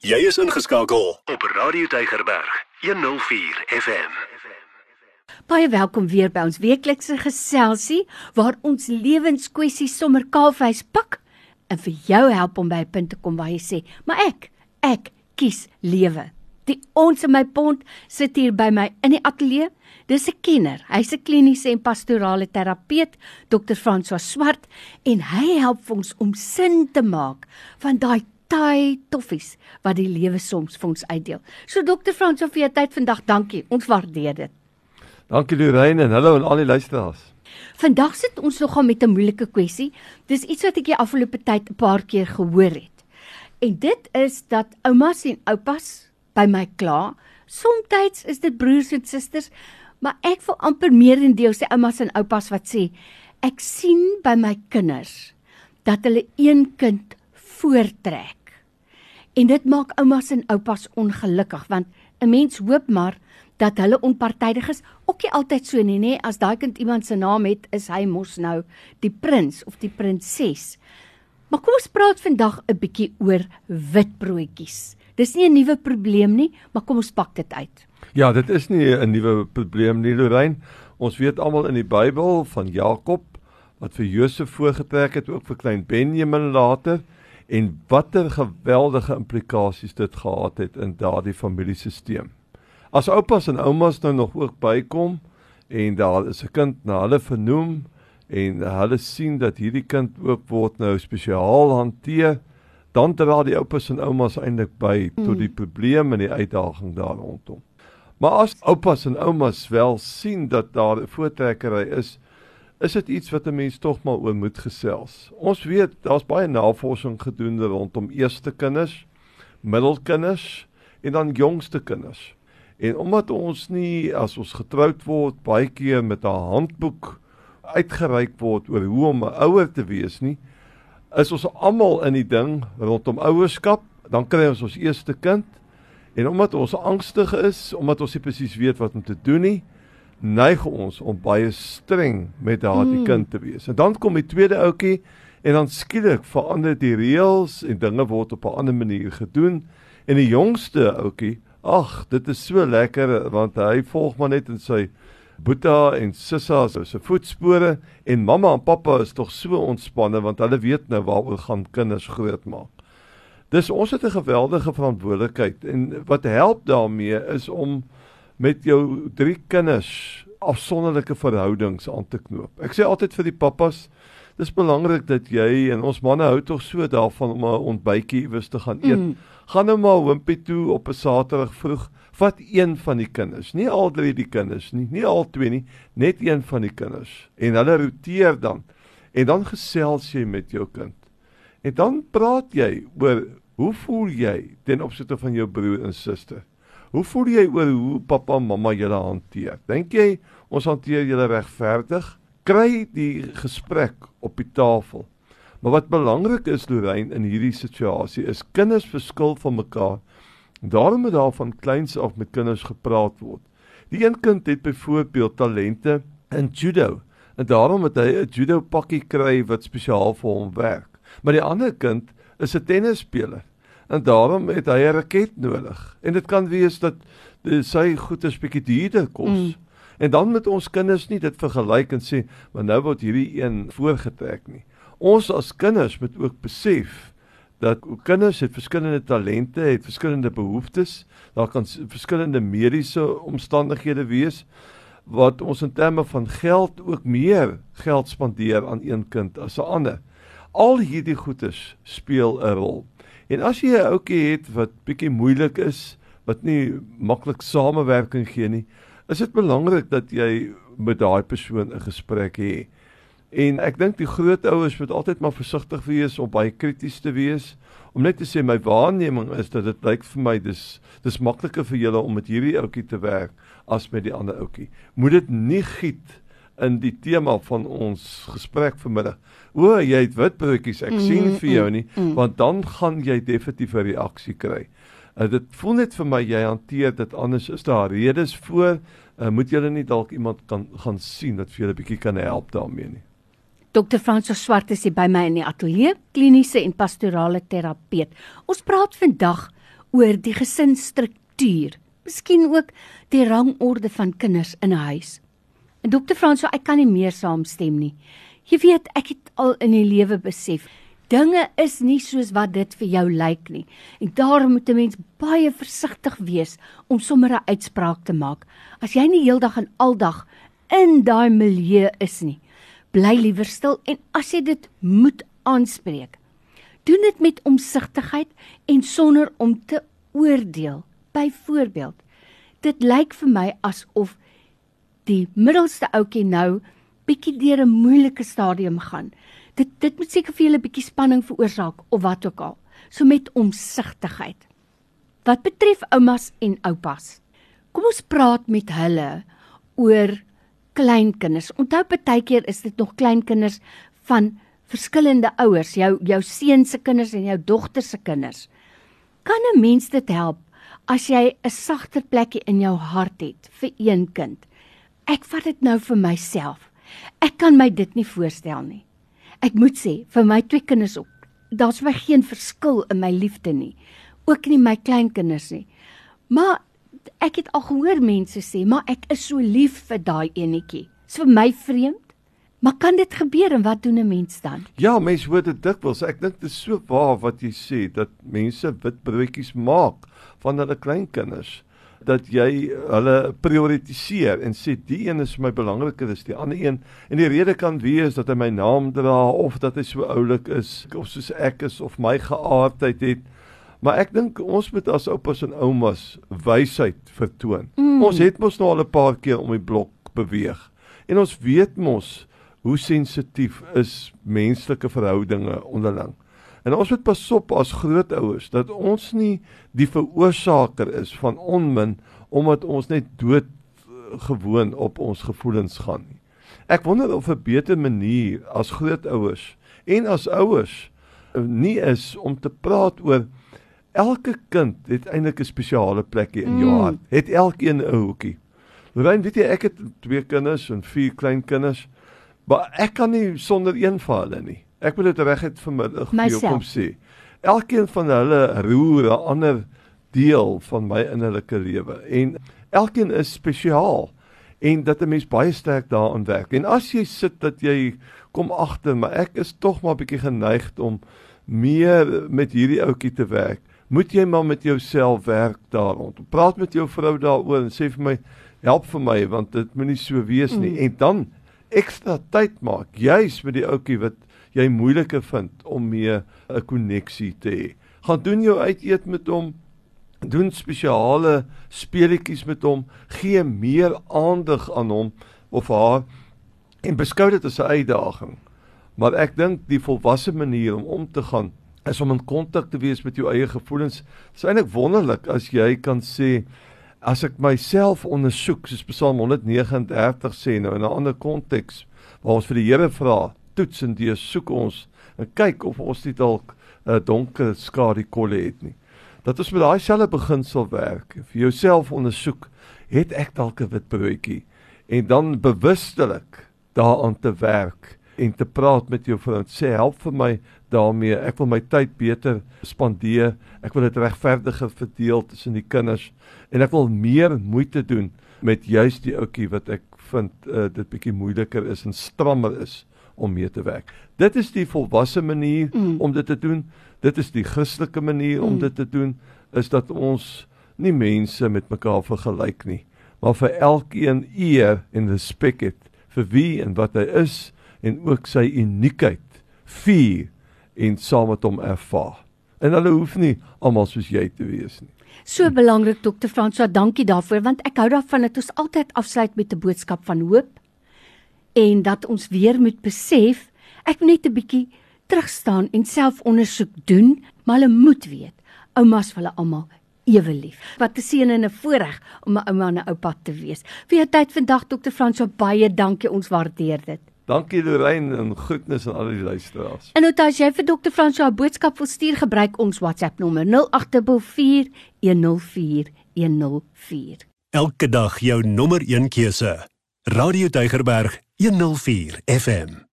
Jy is ingeskakel op Radio Deigerberg 104 FM. Baie welkom weer by ons weeklikse geselsie waar ons lewenskwessies sommer kaalvleis pak en vir jou help om by 'n punt te kom waar jy sê, "Maar ek, ek kies lewe." Die ons in my pond sit hier by my in die ateljee. Dis 'n kenner. Hy's 'n kliniese en pastorale terapeut, Dr. François Swart, en hy help ons om sin te maak van daai taai toffies wat die lewe soms vir ons uitdeel. So Dr. François vir jou tyd vandag. Dankie. Ons waardeer dit. Dankie Lorraine en hallo aan al die luisteraars. Vandag sit ons nogal met 'n moeilike kwessie. Dis iets wat ek die afgelope tyd 'n paar keer gehoor het. En dit is dat oumas en oupas by my kla. Somstyds is dit broers en susters, maar ek wil amper meer en deel sê oumas en oupas wat sê ek sien by my kinders dat hulle een kind voortrek. En dit maak oumas en oupas ongelukkig want 'n mens hoop maar dat hulle onpartydig is. Ook nie altyd so nie, nê? As daai kind iemand se naam het, is hy mos nou die prins of die prinses. Maar kom ons praat vandag 'n bietjie oor witbroodjies. Dis nie 'n nuwe probleem nie, maar kom ons pak dit uit. Ja, dit is nie 'n nuwe probleem nie, Lorraine. Ons weet almal in die Bybel van Jakob wat vir Josef voorgetrek het, ook vir klein Benjamin later en watter geweldige implikasies dit gehad het in daardie familiesisteem. As oupas en oumas nou nog ook bykom en daar is 'n kind na hulle vernoem en hulle sien dat hierdie kind ook word nou spesiaal hanteer, dan dra die oupas en oumas eintlik by mm. tot die probleem en die uitdaging daar rondom. Maar as oupas en oumas wel sien dat daar 'n voortrekkery is, is dit iets wat 'n mens tog maar oor moet gesels. Ons weet daar's baie navorsing gedoen rondom eerste kinders, middelkinders en dan jongste kinders. En omdat ons nie as ons getroud word baie keer met 'n handboek uitgereik word oor hoe om 'n ouer te wees nie, is ons almal in die ding rondom ouerskap, dan kry ons ons eerste kind en omdat ons angstig is, omdat ons nie presies weet wat om te doen nie, neig ons om baie streng met daardie mm. kind te wees. En dan kom die tweede ouetjie en dan skielik verander die reëls en dinge word op 'n ander manier gedoen. En die jongste ouetjie, ag, dit is so lekker want hy volg maar net in sy boeta en sissa se voetspore en mamma en pappa is tog so ontspanne want hulle weet nou waaroor gaan kinders grootmaak. Dis ons het 'n geweldige verantwoordelikheid en wat help daarmee is om met jou drie kinders afsonderlike verhoudings aan te knoop. Ek sê altyd vir die pappas, dis belangrik dat jy en ons manne hou tog so daarvan om 'n ontbytjie iewers te gaan eet. Mm. Gaan nou maar hompie toe op 'n Saterdag vroeg. Vat een van die kinders, nie al drie die kinders nie, nie al twee nie, net een van die kinders. En hulle roteer dan. En dan gesels jy met jou kind. En dan praat jy oor hoe voel jy ten opsigte van jou broer en suster? Hoe voel jy oor hoe pappa en mamma julle hanteer? Dink jy ons hanteer julle regverdig? Kry die gesprek op die tafel. Maar wat belangrik is Lorraine in hierdie situasie is kinders verskil van mekaar. Daarom moet daar van kleins af met kinders gepraat word. Die een kind het byvoorbeeld talente in judo en daarom moet hy 'n judo pakkie kry wat spesiaal vir hom werk. Maar die ander kind is 'n tennisspeler en daarom het hy 'n raket nodig. En dit kan wees dat sy goeie bietjie duurder kos. Mm. En dan moet ons kinders nie dit vergelyk en sê, "Maar nou word hierdie een voorgetrek nie." Ons as kinders moet ook besef dat kinders het verskillende talente, het verskillende behoeftes. Daar kan verskillende mediese omstandighede wees wat ons in terme van geld ook meer geld spandeer aan een kind as 'n ander. Al hierdie goedes speel 'n rol. En as jy 'n ouetjie het wat bietjie moeilik is, wat nie maklik samewerking gee nie, is dit belangrik dat jy met daai persoon 'n gesprek hê. En ek dink die groot ouers moet altyd maar versigtig wees om baie krities te wees om net te sê my waarneming is dat dit lyk vir my dis dis makliker vir julle om met hierdie ouetjie te werk as met die ander ouetjie. Moet dit nie giet in die tema van ons gesprek vanmiddag. O, jy het wit broodjies, ek mm, sien vir jou nie, mm, mm. want dan gaan jy definitief 'n reaksie kry. Uh, dit voel net vir my jy hanteer dit anders. Is daar redes voor? Uh, moet jy nie dalk iemand kan gaan sien wat vir julle 'n bietjie kan help daarmee nie? Dr. Franso Swart is hier by my in die ateljee, kliniese en pastorale terapeut. Ons praat vandag oor die gesinsstruktuur, miskien ook die rangorde van kinders in 'n huis. Dokter Frans, ek kan nie meer saamstem nie. Jy weet, ek het al in die lewe besef Dinge is nie soos wat dit vir jou lyk nie. En daarom moet 'n mens baie versigtig wees om sommer 'n uitspraak te maak. As jy nie heeldag en aldag in daai milieu is nie, bly liewer stil en as jy dit moet aanspreek, doen dit met omsigtigheid en sonder om te oordeel. Byvoorbeeld, dit lyk vir my asof die middelste ouetjie nou bietjie deur 'n moeilike stadium gaan dit dit moet seker vir julle bietjie spanning veroorsaak of wat ook al. So met omsigtigheid. Wat betref oumas en oupas. Kom ons praat met hulle oor kleinkinders. Onthou partykeer is dit nog kleinkinders van verskillende ouers, jou jou seun se kinders en jou dogter se kinders. Kan 'n mens dit help as jy 'n sagter plekkie in jou hart het vir een kind? Ek vat dit nou vir myself. Ek kan my dit nie voorstel nie. Ek moet sê, vir my twee kinders ook, daar's my geen verskil in my liefde nie. Ook nie my kleinkinders nie. Maar ek het al gehoor mense sê, "Maar ek is so lief vir daai enetjie." Dis vir my vreemd. Maar kan dit gebeur en wat doen 'n mens dan? Ja, mense hoor dit dikwels. Ek dink dit is so waar wat jy sê dat mense wit broodjies maak van hulle kleinkinders dat jy hulle prioritiseer en sê die een is vir my belangriker as die ander een. En die rede kan wees dat hy my naam dra of dat hy so oulik is of soos ek is of my geaardheid het. Maar ek dink ons moet as oupas en oumas wysheid vertoon. Mm. ons het mos nou al 'n paar keer om die blok beweeg. En ons weet mos hoe sensitief is menslike verhoudinge onderling En ons moet pas op as grootouers dat ons nie die veroorsaker is van onmin omdat ons net dood eh, gewoon op ons gevoelens gaan nie. Ek wonder of 'n beter manier as grootouers en as ouers eh, nie is om te praat oor elke kind het eintlik 'n spesiale plekkie in jou mm. hart. Het elkeen 'n hoekie. Lorraine, weet jy ek het twee kinders en vier kleinkinders, maar ek kan nie sonder een van hulle nie. Ek wil dit regtig vanmiddag vir jou kom sê. Elkeen van hulle roer 'n ander deel van my innerlike lewe en elkeen is spesiaal en dat 'n mens baie sterk daaraan werk. En as jy sit dat jy kom agter, maar ek is tog maar bietjie geneig om meer met hierdie ouetjie te werk. Moet jy maar met jouself werk daaroor. Praat met jou vrou daaroor en sê vir my, help vir my want dit moenie so wees nie. Mm. En dan ekstra tyd maak juis met die ouetjie wat jy moeilike vind om mee 'n koneksie te hê. Gaan doen jou uit eet met hom. Doen spesiale speletjies met hom. Gee meer aandag aan hom of haar en beskou dit as 'n uitdaging. Maar ek dink die volwasse manier om om te gaan is om in kontak te wees met jou eie gevoelens. Dit is eintlik wonderlik as jy kan sê as ek myself ondersoek, soos Psalm 139 sê nou in 'n ander konteks waar ons vir die Here vra, toets en deursoek ons en kyk of ons nie dalk 'n uh, donker skadu kolle het nie. Dat ons met daai selfe beginsel werk. Vir jouself ondersoek, het ek dalk 'n wit broodjie en dan bewustelik daaraan te werk en te praat met jou vriend. Sê help vir my daarmee. Ek wil my tyd beter spandeer. Ek wil dit regverdiger verdeel tussen die kinders en ek wil meer moeite doen met juist die ouetjie wat ek vind uh, dit bietjie moeiliker is en strammer is om mee te werk. Dit is die volwasse manier mm. om dit te doen. Dit is die Christelike manier om mm. dit te doen is dat ons nie mense met mekaar vergelyk nie, maar vir elkeen eer en respek het vir wie en wat hy is en ook sy uniekheid vier en saam met hom ervaar. En hulle hoef nie almal soos jy te wees nie. So belangrik dokter Franswa, dankie daarvoor want ek hou daarvan dat ons altyd afsluit met 'n boodskap van hoop en dat ons weer moet besef ek moet net 'n bietjie terugstaan en selfondersoek doen maar hulle moet weet oumas vir hulle almal ewe lief wat 'n seën en 'n voorreg om 'n ouma en 'n oupa te wees vir jou tyd vandag dokter Frans so baie dankie ons waardeer dit Dankie Lorraine en groetnis aan al die luisteraars. En nou as jy vir Dr. Fransjo 'n boodskap wil stuur, gebruik ons WhatsApp nommer 0824104104. Elke dag jou nommer 1 keuse. Radio Deugerberg 104 FM